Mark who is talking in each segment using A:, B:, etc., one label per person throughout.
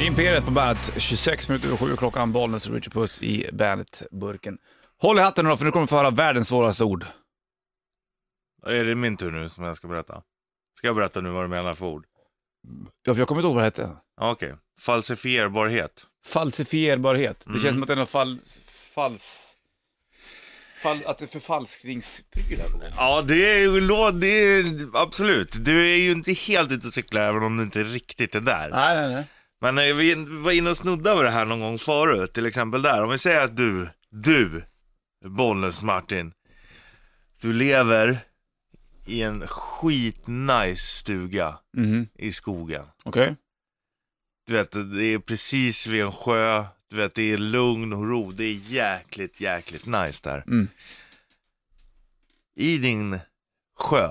A: Imperiet på bandet, 26 minuter över sju klockan, Bollnäs och Richard Puss i bandet-burken. Håll i hatten nu då, för nu kommer du få höra världens svåraste ord.
B: Är det min tur nu som jag ska berätta? Ska jag berätta nu vad du menar för ord?
A: Ja, för jag kommer inte ihåg vad det hette.
B: Okej. Falsifierbarhet.
A: Falsifierbarhet. Det
B: Mm.
A: känns som att det är någon fall... Fals... Fall, att det är förfalskningsprylar.
B: Ja, det är det är absolut. Du är ju inte helt ute och cyklar även om du inte riktigt är där.
A: Nej, nej, nej.
B: Men eh, vi var inne och snuddade vid det här någon gång förut, till exempel där. Om vi säger att du, du, Bollnäs Martin, du lever i en skitnice stuga
A: Mhm,
B: i skogen.
A: okej.
B: Du vet, det är precis vid en sjö, du vet, det är lugn och ro. Det är jäkligt, jäkligt nice där.
A: Mm.
B: I din sjö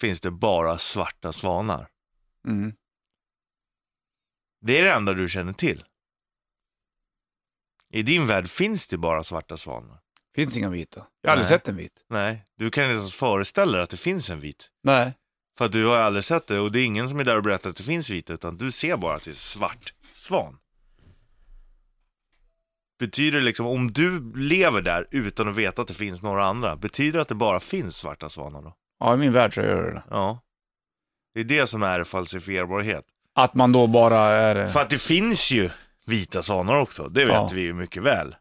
B: finns det bara svarta svanar.
A: Mm.
B: Det är det enda du känner till. I din värld finns det bara svarta svanar.
A: Finns inga vita. Jag har aldrig
B: Nej.
A: sett en vit.
B: Nej, du kan inte ens föreställa dig att det finns en vit.
A: Nej.
B: För att du har aldrig sett det och det är ingen som är där och berättar att det finns vita utan du ser bara att det är svart svan. Betyder det liksom, om du lever där utan att veta att det finns några andra, betyder det att det bara finns svarta svanar då?
A: Ja, i min värld så gör det det.
B: Ja. Det är det som är falsifierbarhet.
A: Att man då bara är...
B: För att det finns ju vita svanar också, det vet
A: Ja.
B: vi ju mycket väl.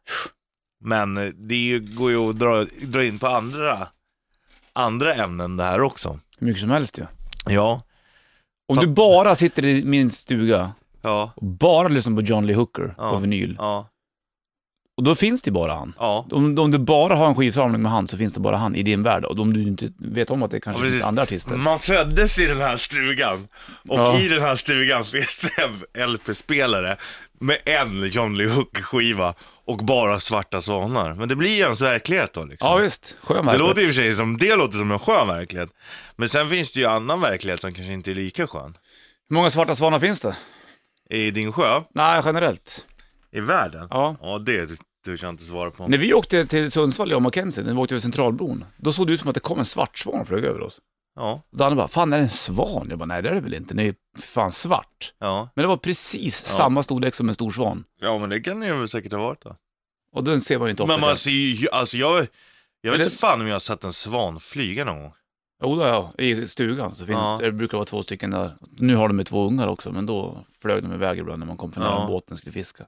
B: Men eh, det är ju- går ju att dra, dra in på andra, andra ämnen det här också.
A: Hur mycket som helst ju.
B: Ja.
A: Om du bara sitter i min stuga
B: Ja.
A: och bara lyssnar på John Lee Hooker
B: Ja.
A: på vinyl,
B: Ja.
A: Och då finns det bara han.
B: Ja.
A: Om, om du bara har en skivsamling med han så finns det bara han i din värld. Och om du inte vet om att det kanske
B: Ja,
A: finns andra artister.
B: Man föddes i den här stugan och
A: Ja.
B: i den här stugan finns det en LP-spelare med en John Lee Hooker-skiva och bara svarta svanar. Men det blir ju ens verklighet då liksom.
A: Ja visst, skön
B: Det
A: verklighet.
B: låter i och för sig som, det låter som en skön verklighet. Men sen finns det ju annan verklighet som kanske inte är lika skön.
A: Hur många svarta svanar finns det?
B: I din sjö,
A: Nej, generellt.
B: i världen.
A: Ja.
B: Ja, det törs jag inte svara på.
A: När vi åkte till Sundsvall, jag och Mackenzie, när vi åkte över Centralbron, då såg det ut som att det kom en svart svan och flög över oss.
B: Ja,
A: Danne bara, fan är det en svan? Jag bara, nej det är det väl inte, den är ju fan svart.
B: ja.
A: Men det var precis
B: Ja.
A: samma storlek som en stor svan.
B: Ja, men det kan det ju väl säkert ha varit då.
A: Och den ser man ju inte ofta.
B: Men man ser ju, alltså jag, jag vet
A: Eller-
B: inte fan om jag har sett en svan flyga någon gång.
A: Jo, då, ja, i stugan så finns
B: Ja.
A: det brukar vara två stycken där. Nu har de med två ungar också, men då flög de iväg ibland när man kom för nära
B: Ja.
A: båten och skulle fiska.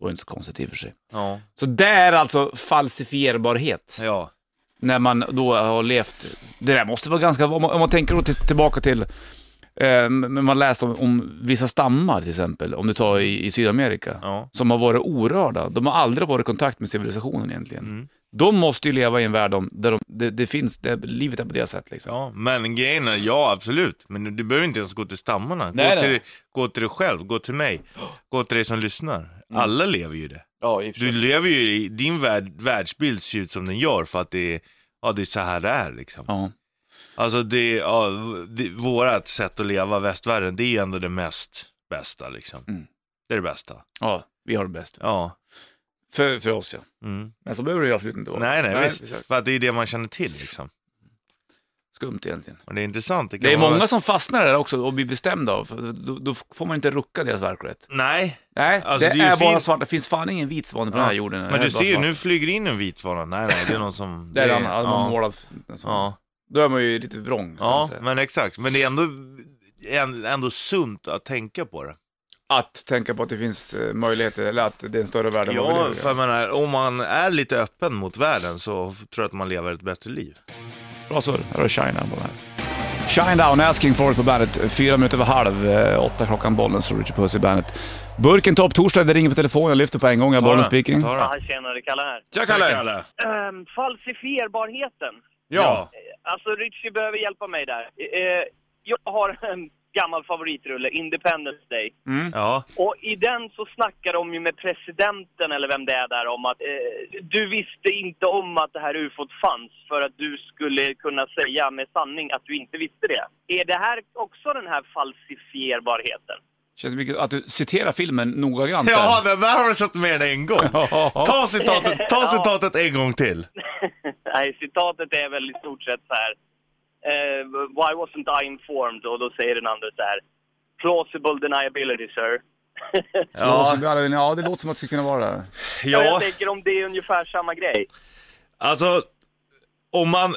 A: Det var inte så konstigt i och för sig.
B: Ja.
A: Så det är alltså falsifierbarhet.
B: Ja.
A: När man då har levt, det där måste vara ganska, om man, om man tänker då till, tillbaka till, eh, men man läser om, om vissa stammar till exempel, om du tar i, i Sydamerika,
B: Ja.
A: som har varit orörda. De har aldrig varit i kontakt med civilisationen egentligen.
B: Mm.
A: De måste ju leva i en värld där de, det, det finns, det, livet är på det sättet liksom.
B: Ja, men grejen är, ja absolut. Men du behöver inte ens gå till stammarna.
A: Nej,
B: gå, till,
A: nej.
B: gå till dig själv, gå till mig, gå till dig som lyssnar. Alla lever ju det.
A: Ja,
B: Du lever ju, i din värld, världsbild ser ut som den gör för att det är, ja, det är så här det är liksom.
A: Ja.
B: Alltså det, ja, det, vårat sätt att leva, västvärlden, det är ändå det mest bästa liksom.
A: Mm.
B: Det är det bästa.
A: ja, vi har det bäst.
B: Ja.
A: För, för oss ja.
B: Mm.
A: Men så behöver det ju absolut inte vara.
B: Nej, nej, visst.
A: exakt.
B: För att det är det man känner till liksom.
A: Skumt egentligen.
B: Och det är intressant. kan
A: Det är
B: vara-
A: många som fastnar där också och blir bestämda av, för då, då får man inte rucka deras verklighet.
B: Nej,
A: Nej,
B: Alltså,
A: det,
B: det är ju
A: är bara
B: fint.
A: svart. Det finns fan ingen vit svan på den här jorden. Det
B: men du
A: bara
B: ser ju,
A: svart.
B: nu flyger in en vit svana. Nej, nej, det är någon som...
A: Det är en annan,
B: ja,
A: målad.
B: Ja,
A: Då är man ju lite vrång. kan man
B: ja,
A: säga.
B: men exakt. Men det är ändå, ändå sunt att tänka på det.
A: Att tänka på att det finns eh, möjligheter, eller att det är en större värld än vad vi
B: Ja,
A: lever i.
B: för jag menar, om man är lite öppen mot världen så tror jag att man lever ett bättre liv.
A: Bra surr. Här har du Shine Down på det här. Shine Down, Asking for it på bandet. Fyra minuter över halv, eh, åtta klockan, bollen slår Richard Puss i bandet. Burken topp torsdag, det ringer på telefon, jag lyfter på en gång, jag bollen speaking.
B: Ta
C: Ja,
B: den.
C: tjenare, Kalle här.
A: Tja
B: Kalle.
A: Kalle!
C: Um, falsifierbarheten.
A: Ja.
C: Alltså, Richie behöver hjälpa mig där. Eh, jag har en gammal favoritrulle, Independence Day.
A: Mm.
B: Ja,
C: Och i den så snackar de ju med presidenten, eller vem det är där, om att eh, du visste inte om att det här ufot fanns för att du skulle kunna säga med sanning att du inte visste det. Är det här också den här falsifierbarheten?
A: Känns mycket att du citerar filmen noggrant där.
B: ja den där har du sett med dig en gång. Ta citatet, ta citatet en gång till.
C: Nej, citatet är väl i stort sett så här. Eh, why wasn't I informed? Och då säger den andra så här. Plausible deniability, sir.
B: Ja,
A: ja, det låter som att det skulle kunna vara det.
C: Ja. Jag
B: ja,
C: tänker om det är ungefär samma grej.
B: alltså om man,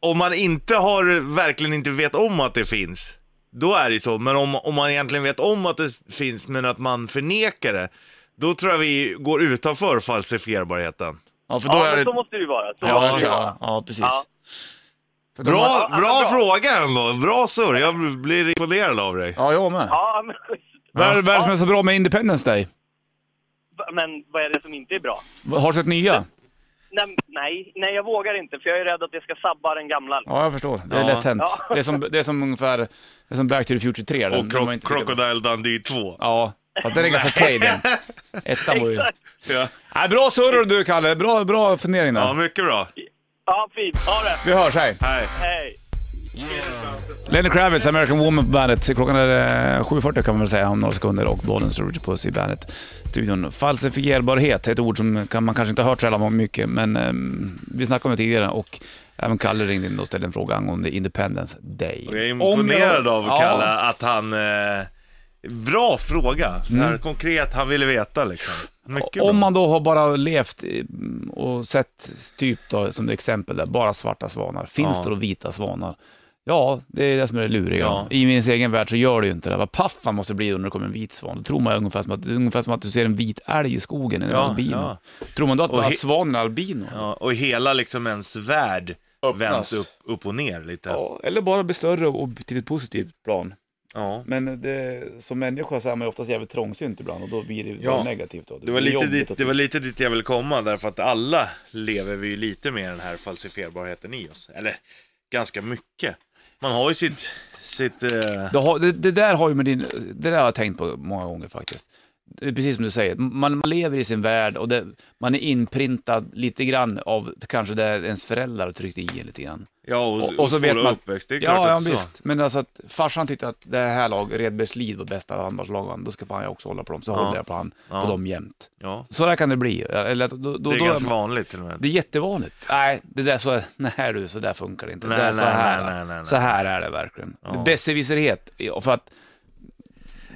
B: om man inte har, verkligen inte vet om att det finns, då är det ju så. Men om, om man egentligen vet om att det finns, men att man förnekar det, då tror jag vi går utanför falsifierbarheten.
A: Ja, för då
C: Ja,
A: är
C: men
A: det...
C: så måste det ju vara. Så
B: Ja,
C: måste det vara.
A: ja, precis.
C: Ja.
B: Bra, bra
C: bra.
B: fråga ändå. Bra surr. Jag blir imponerad av dig.
A: Ja, jag med.
C: Ja, men.
A: Vad är vad är det som är så bra med Independence Day?
C: Men vad är det som inte är bra?
A: Har du sett nya?
C: Nej, nej, nej, jag vågar inte för jag är rädd att det ska sabba den gamla.
A: Ja, jag förstår. Det är
B: Ja.
A: lätt hänt.
C: Ja.
A: Det, är som, det är som ungefär det är som Back to the Future 3. Den,
B: Och
A: den var
B: Cro-
A: inte-
B: Crocodile Dundee 2.
A: Ja, fast den är ganska okej den. Ettan var ju...
C: Exakt.
B: Ja.
A: Nej, bra surr du Kalle, bra, bra fundering
B: ja, mycket bra.
C: Ja, fint. Ha det.
A: Vi hörs, hej.
B: Hej.
C: Hej.
A: Lenny Kravitz, American Woman på bandet. Klockan är eh, 7.40 kan man väl säga om några sekunder och bollen står Richard Puss i bandet-studion. Falsifierbarhet är ett ord som kan, man kanske inte har hört så jävla mycket, men ehm, vi snackade om det tidigare och även Kalle ringde in och ställde en fråga angående Independence Day.
B: Och jag är imponerad
A: jag-
B: av
A: Ja.
B: Kalle att han... Eh, bra fråga. Så här
A: Mm.
B: konkret, han ville veta liksom. Mycket bra.
A: Om man då har bara levt och sett, typ då, som det exempel där, bara svarta svanar. Finns
B: Ja.
A: det då vita svanar? Ja, det är det som är det luriga.
B: Ja.
A: I min egen värld så gör det ju inte det. Vad paff man måste bli när det kommer en vit svan. Då tror man ungefär som att, ungefär som att du ser en vit älg i skogen, en
B: Ja,
A: albino.
B: ja.
A: Tror man då att,
B: Och
A: att svanen är albino? Ja.
B: Ja, och hela liksom ens värld
A: Öppnas.
B: vänds upp, upp och ner lite.
A: eller bara bli större och till ett positivt plan.
B: Ja.
A: Men det, som människa så är man ju oftast jävligt trångsynt ibland och då blir det
B: Ja.
A: negativt. Då.
B: Det var,
A: blir
B: lite dit, det var lite dit jag ville komma, därför att alla lever vi ju lite med den här falsifierbarheten i oss. Eller ganska mycket. Man har ju sitt, sitt
A: Det, har, det, det där har ju med din, det där har jag tänkt på många gånger faktiskt. Det är precis som du säger, man, man lever i sin värld och det, man är inprintad lite grann av kanske det ens föräldrar har tryckt i en lite grann.
B: ja, och,
A: Och-
B: och,
A: så vet man-
B: uppväxt. Det är klart
A: Ja, ja
B: att så.
A: visst. Men alltså att farsan tyckte att det här lag, Redbergslid var bästa handbollslagen, då ska fan jag också hålla på dem. Så
B: Ja.
A: håller jag på, han,
B: Ja.
A: på dem jämt.
B: Ja,
A: Så där kan det bli. Eller, då, då,
B: det är
A: då
B: ganska
A: man-
B: vanligt till och med.
A: Det är jättevanligt. Nej, det där så, nej du, så där funkar det inte.
B: Nej,
A: det är så,
B: nej,
A: här,
B: nej, nej, nej, nej.
A: så här är det verkligen.
B: Ja.
A: Besserwisserhet. För att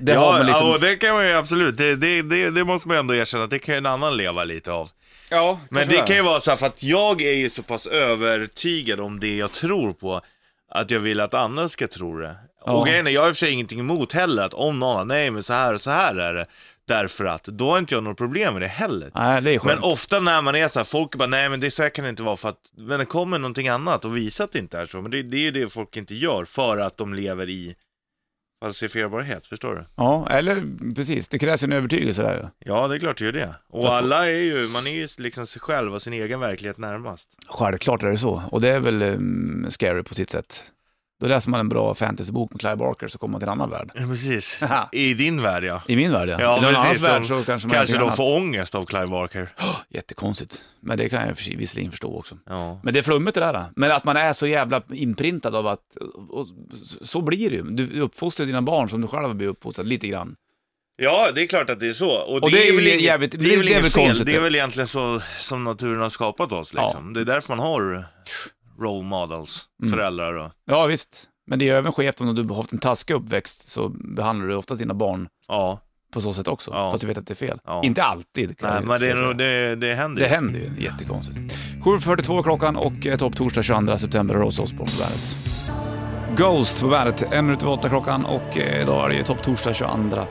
A: det
B: ja,
A: har man liksom...
B: ja, och det kan man ju absolut, det, det, det, det måste man ju ändå erkänna, att det kan ju en annan leva lite av.
A: ja,
B: Men det kan ju vara så här, för att jag är ju så pass övertygad om det jag tror på, att jag vill att andra ska tro det.
A: Ja.
B: Och grejen är, jag har i och för sig ingenting emot heller att om någon, nej men så här och så här är det, därför att, då har inte jag något problem med det heller.
A: Nej, det är skönt.
B: Men ofta när man är så här, folk bara, nej men det så här kan det inte vara för att, men det kommer någonting annat och visar att det inte är så. Men det, det är ju det folk inte gör, för att de lever i falsifierbarhet, förstår du?
A: Ja, eller precis. Det krävs en övertygelse där ju.
B: Ja, det är klart det gör det. Och alla är ju, man är ju liksom sig själv och sin egen verklighet närmast.
A: Självklart är det så. Och det är väl um, scary på sitt sätt. Då läser man en bra fantasybok med Clive Barker så kommer man till en annan värld.
B: Ja, precis. I din värld ja.
A: I min värld ja.
B: Ja,
A: I någon annans värld så kanske man
B: Kanske de får ångest av Clive Barker.
A: annat. Jättekonstigt. Men det kan jag visserligen förstå också.
B: Ja.
A: Men det är flummigt det där. Men att man är så jävla inprintad av att, och, så blir det ju. Du uppfostrar dina barn som du själv har blivit uppfostrad lite grann.
B: ja, det är klart att det är så. Och,
A: Och det är
B: väl inget,
A: jävligt-
B: det är väl
A: det är
B: inget
A: väl
B: fel.
A: konstigt
B: Det är
A: det.
B: väl egentligen så som naturen har skapat oss liksom. Det är därför man har role models,
A: Mm.
B: föräldrar och,
A: Ja visst. Men det är även skevt om du har haft en taskig uppväxt så behandlar du oftast dina barn
B: ja.
A: på så sätt också.
B: Ja.
A: Fast du vet att det är fel.
B: Ja.
A: Inte alltid. kan
B: Nej, men det, är det, det händer
A: Det
B: ju.
A: händer ju, jättekonstigt. 7.42 klockan och eh, topp torsdag 22 september, Rose Osborn på bandet. Ghost på bandet, en minut över åtta klockan och eh, idag är det ju topp torsdag 22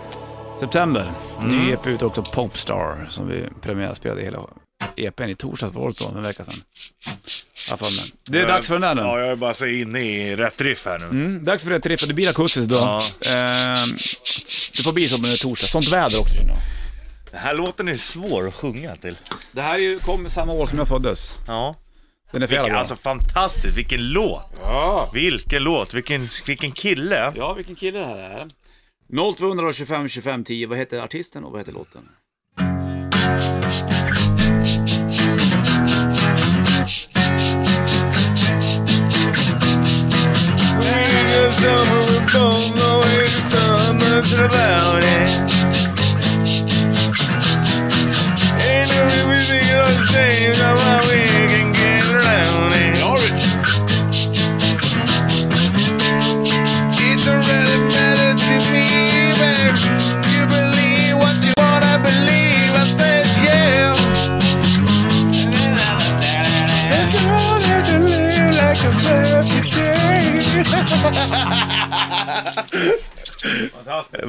A: september.
B: Mm.
A: Ny EP ute också, Popstar, som vi premiärspelade hela EPn i torsdags, var det så? En vecka sedan. Mig. Det är
B: Jag-
A: dags för den där nu.
B: Ja, jag är bara så inne i rätt riff här nu.
A: Mm, dags för det trippet. Det blir akustiskt idag.
B: Ja.
A: Ehm, det får bli som en torsdag. Sånt väder också känner jag.
B: Den här låten är svår att sjunga till.
A: Det här är ju, kom samma år som jag föddes.
B: Ja.
A: Den är för
B: Vilken, alltså fantastiskt, vilken låt!
A: ja.
B: Vilken låt, vilken, vilken kille!
A: ja, vilken kille det här är. 0225 25 10. Vad heter artisten och vad heter låten?
B: summer don't know if so much about it. Ain't no reason you
A: don't say you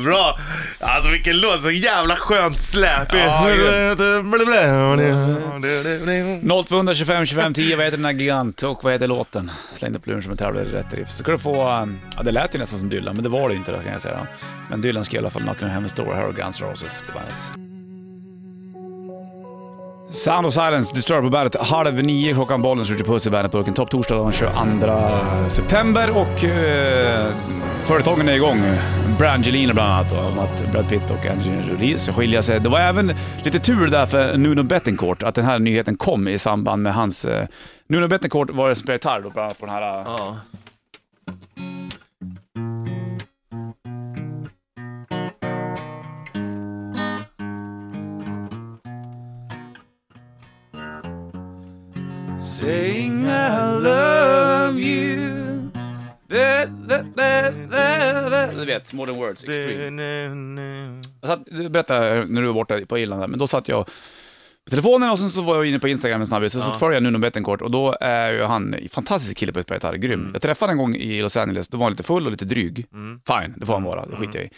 B: Bra! Alltså vilken låt, så jävla skönt släp.
A: Ja,
B: 0200
A: 0225 25 10, vad heter den här gigant och vad heter låten? Släng upp luren som en tävlare i rätt riff. Så ska du få, um, ja det lät ju nästan som Dylan, men det var det inte då kan jag säga. Men Dylan ska i alla fall knocka hem en stor här och Guns Roses på bandet. Sound of Silence, Disturb på bandet. Halv nio klockan, bollen skjuter puss i bandetburken. Topp torsdag den 22 september och uh, företagen är igång. Brangelina bland annat, om att Brad Pitt och Angelina Jolie ska skilja sig. Det var även lite tur där för Nuno Bettencourt, att den här nyheten kom i samband med hans... Uh, Nuno Bettencourt var det som spelade gitarr då, bland annat på den här... Uh,
B: Ja.
A: Saying Du vet, Modern Words, Extreme. Jag satt, du berättade när du var borta på Irland, där, men då satt jag på telefonen och sen så var jag inne på Instagram en snabbis och så
B: Ja.
A: följer jag Nuno Bettencourt och då är ju han en fantastisk kille på att spela gitarr, grym. Jag träffade en gång i Los Angeles, då var han lite full och lite dryg.
B: Mm.
A: Fine, det får han vara, det skiter jag i.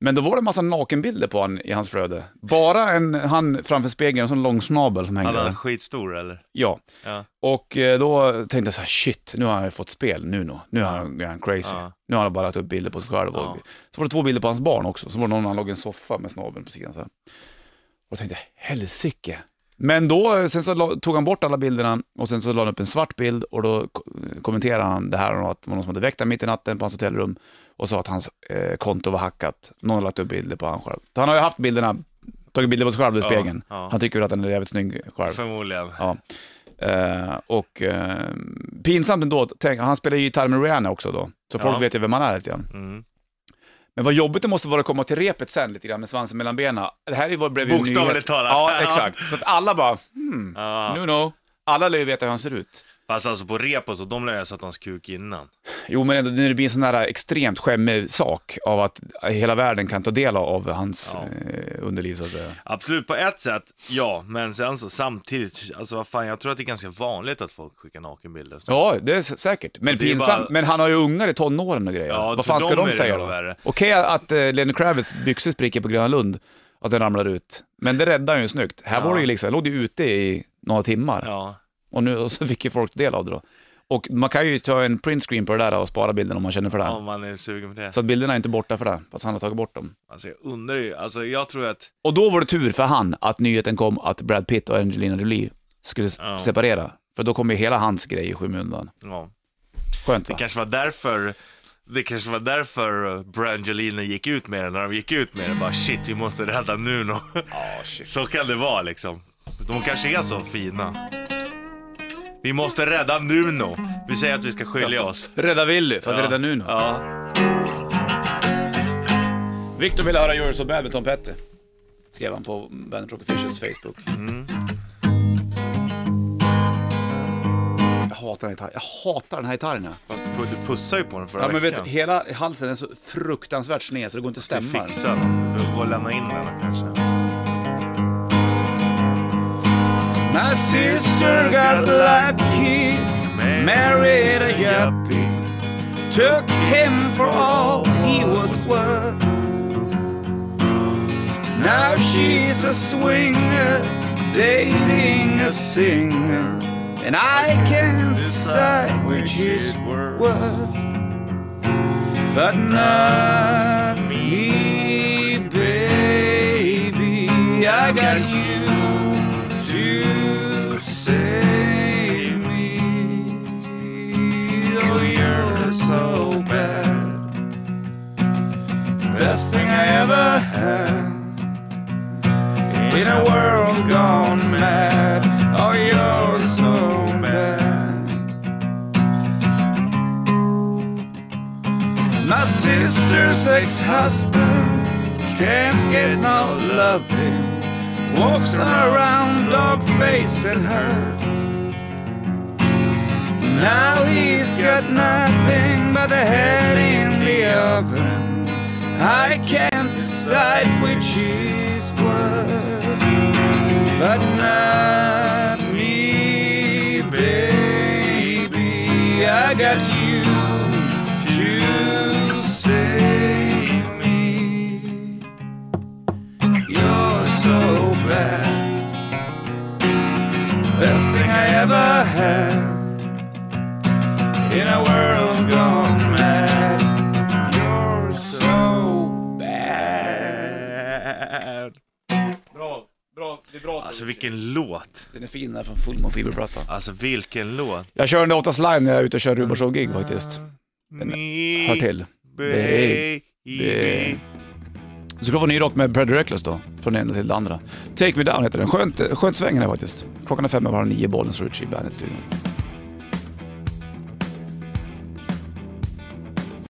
A: Men då var det en massa nakenbilder på han i hans flöde. Bara en, han framför spegeln, en sån lång snabel som hängde
B: Han
A: där.
B: är skitstor eller?
A: Ja.
B: Ja.
A: Och eh, då tänkte jag så här, shit, nu har han ju fått spel. Nu är han, är han crazy.
B: Ja.
A: Nu har han bara lagt upp bilder på sig själv.
B: Ja.
A: Och, så var det två bilder på hans barn också. Så var det någon han låg i en soffa med snabeln på sidan. Så här. Och tänkte, helsike. Men då, sen så la- tog han bort alla bilderna och sen så la han upp en svart bild och då ko- kommenterade han det här och att det var någon som hade väckt honom mitt i natten på hans hotellrum och sa att hans eh, konto var hackat. Någon hade lagt upp bilder på han själv. Så han har ju haft bilderna, tagit bilder på sig själv i
B: Ja,
A: spegeln.
B: ja.
A: Han tycker väl att han är jävligt snygg själv.
B: Förmodligen.
A: Ja. Eh, och eh, pinsamt ändå, tänk, han spelar ju gitarr med Rihanna också då, så folk
B: Ja.
A: vet ju vem han är lite grann.
B: Mm.
A: Men vad jobbigt det måste vara att komma till repet sen lite grann med svansen mellan benen. Det här är ju blev
B: Bokstavligt talat.
A: Ja,
B: Ja.
A: exakt. Så att alla bara, hmm,
B: Ja.
A: nu no. Alla lär ju veta hur han ser ut.
B: Fast alltså på repos, och de lär jag satt hans kuk innan.
A: Jo, men ändå när det blir en sån här extremt skämmig sak av att hela världen kan ta del av hans
B: Ja.
A: eh, underliv så att säga.
B: Absolut, på ett sätt, ja. Men sen så samtidigt, alltså vad fan, jag tror att det är ganska vanligt att folk skickar nakenbilder.
A: Ja, det är säkert. Men pinsamt.
B: bara-
A: Men han har ju ungar i tonåren och grejer.
B: Ja,
A: Vad fan ska de
B: det
A: säga då? Okej att uh, Lenny Kravitz byxor spricker på Gröna Lund, att den ramlar ut. Men det räddar ju snyggt. Här
B: Ja.
A: var det ju liksom, jag låg ju ute i några timmar.
B: Ja,
A: Och nu och så fick ju folk del av det då. Och man kan ju ta en printscreen på det där och spara bilden om man känner för det.
B: om man är sugen på det.
A: Så att bilderna är inte borta för det, fast han har tagit bort dem.
B: Alltså jag undrar ju, alltså jag tror att,
A: Och då var det tur för han att nyheten kom att Brad Pitt och Angelina Jolie skulle
B: Ja.
A: separera. För då kom ju hela hans grej i skymundan.
B: ja.
A: Skönt
B: Det
A: va?
B: kanske var därför, det kanske var därför uh, Brangelina gick ut med det, när de gick ut med det, bara shit vi måste rädda Nuno. Så kan det vara liksom. De kanske är så fina. Vi måste rädda Nuno. Vi säger att vi ska skilja oss.
A: Rädda Willy, fast rädda Nuno.
B: Ja.
A: Victor ville höra You're So Bad med Tom Petty. Skrev han på Bandit Rock Officials Facebook. Jag hatar den här gitarren. Jag hatar den här gitarren. ja.
B: Fast du, du pussade ju på den förra
A: Ja men vet
B: veckan.
A: du, hela halsen är så fruktansvärt sned så det går inte att
B: Du
A: stämma.
B: fixar den. Du får lämna in den kanske.
A: My sister got lucky, married a yuppie, took him for all he was worth. Now she's a swinger, dating a singer, and I can't decide which is worth. But not me, baby. I got you to save me. Oh, you're so bad. Best thing I ever had. In a world gone mad. Oh, you're so bad. My sister's ex-husband can't get no loving. Walks around dog-faced and hurt. Now he's got nothing but a head in the oven. I can't decide which is här. Bra, bra, det är bra.
B: Alltså vilken låt.
A: Den är fin den här från Full Moon Fever-plattan.
B: Alltså vilken låt.
A: Jag kör den oftast live när jag är ute och kör Rubers gig faktiskt.
B: Mm. Den mm.
A: hör till. Du ska få ny rock med Brad Reckless då, från det ena till det andra. Take Me Down heter den. Skönt, skönt svängen här faktiskt. Klockan är fem över halv nio, bollen slår ut i bandet-studion.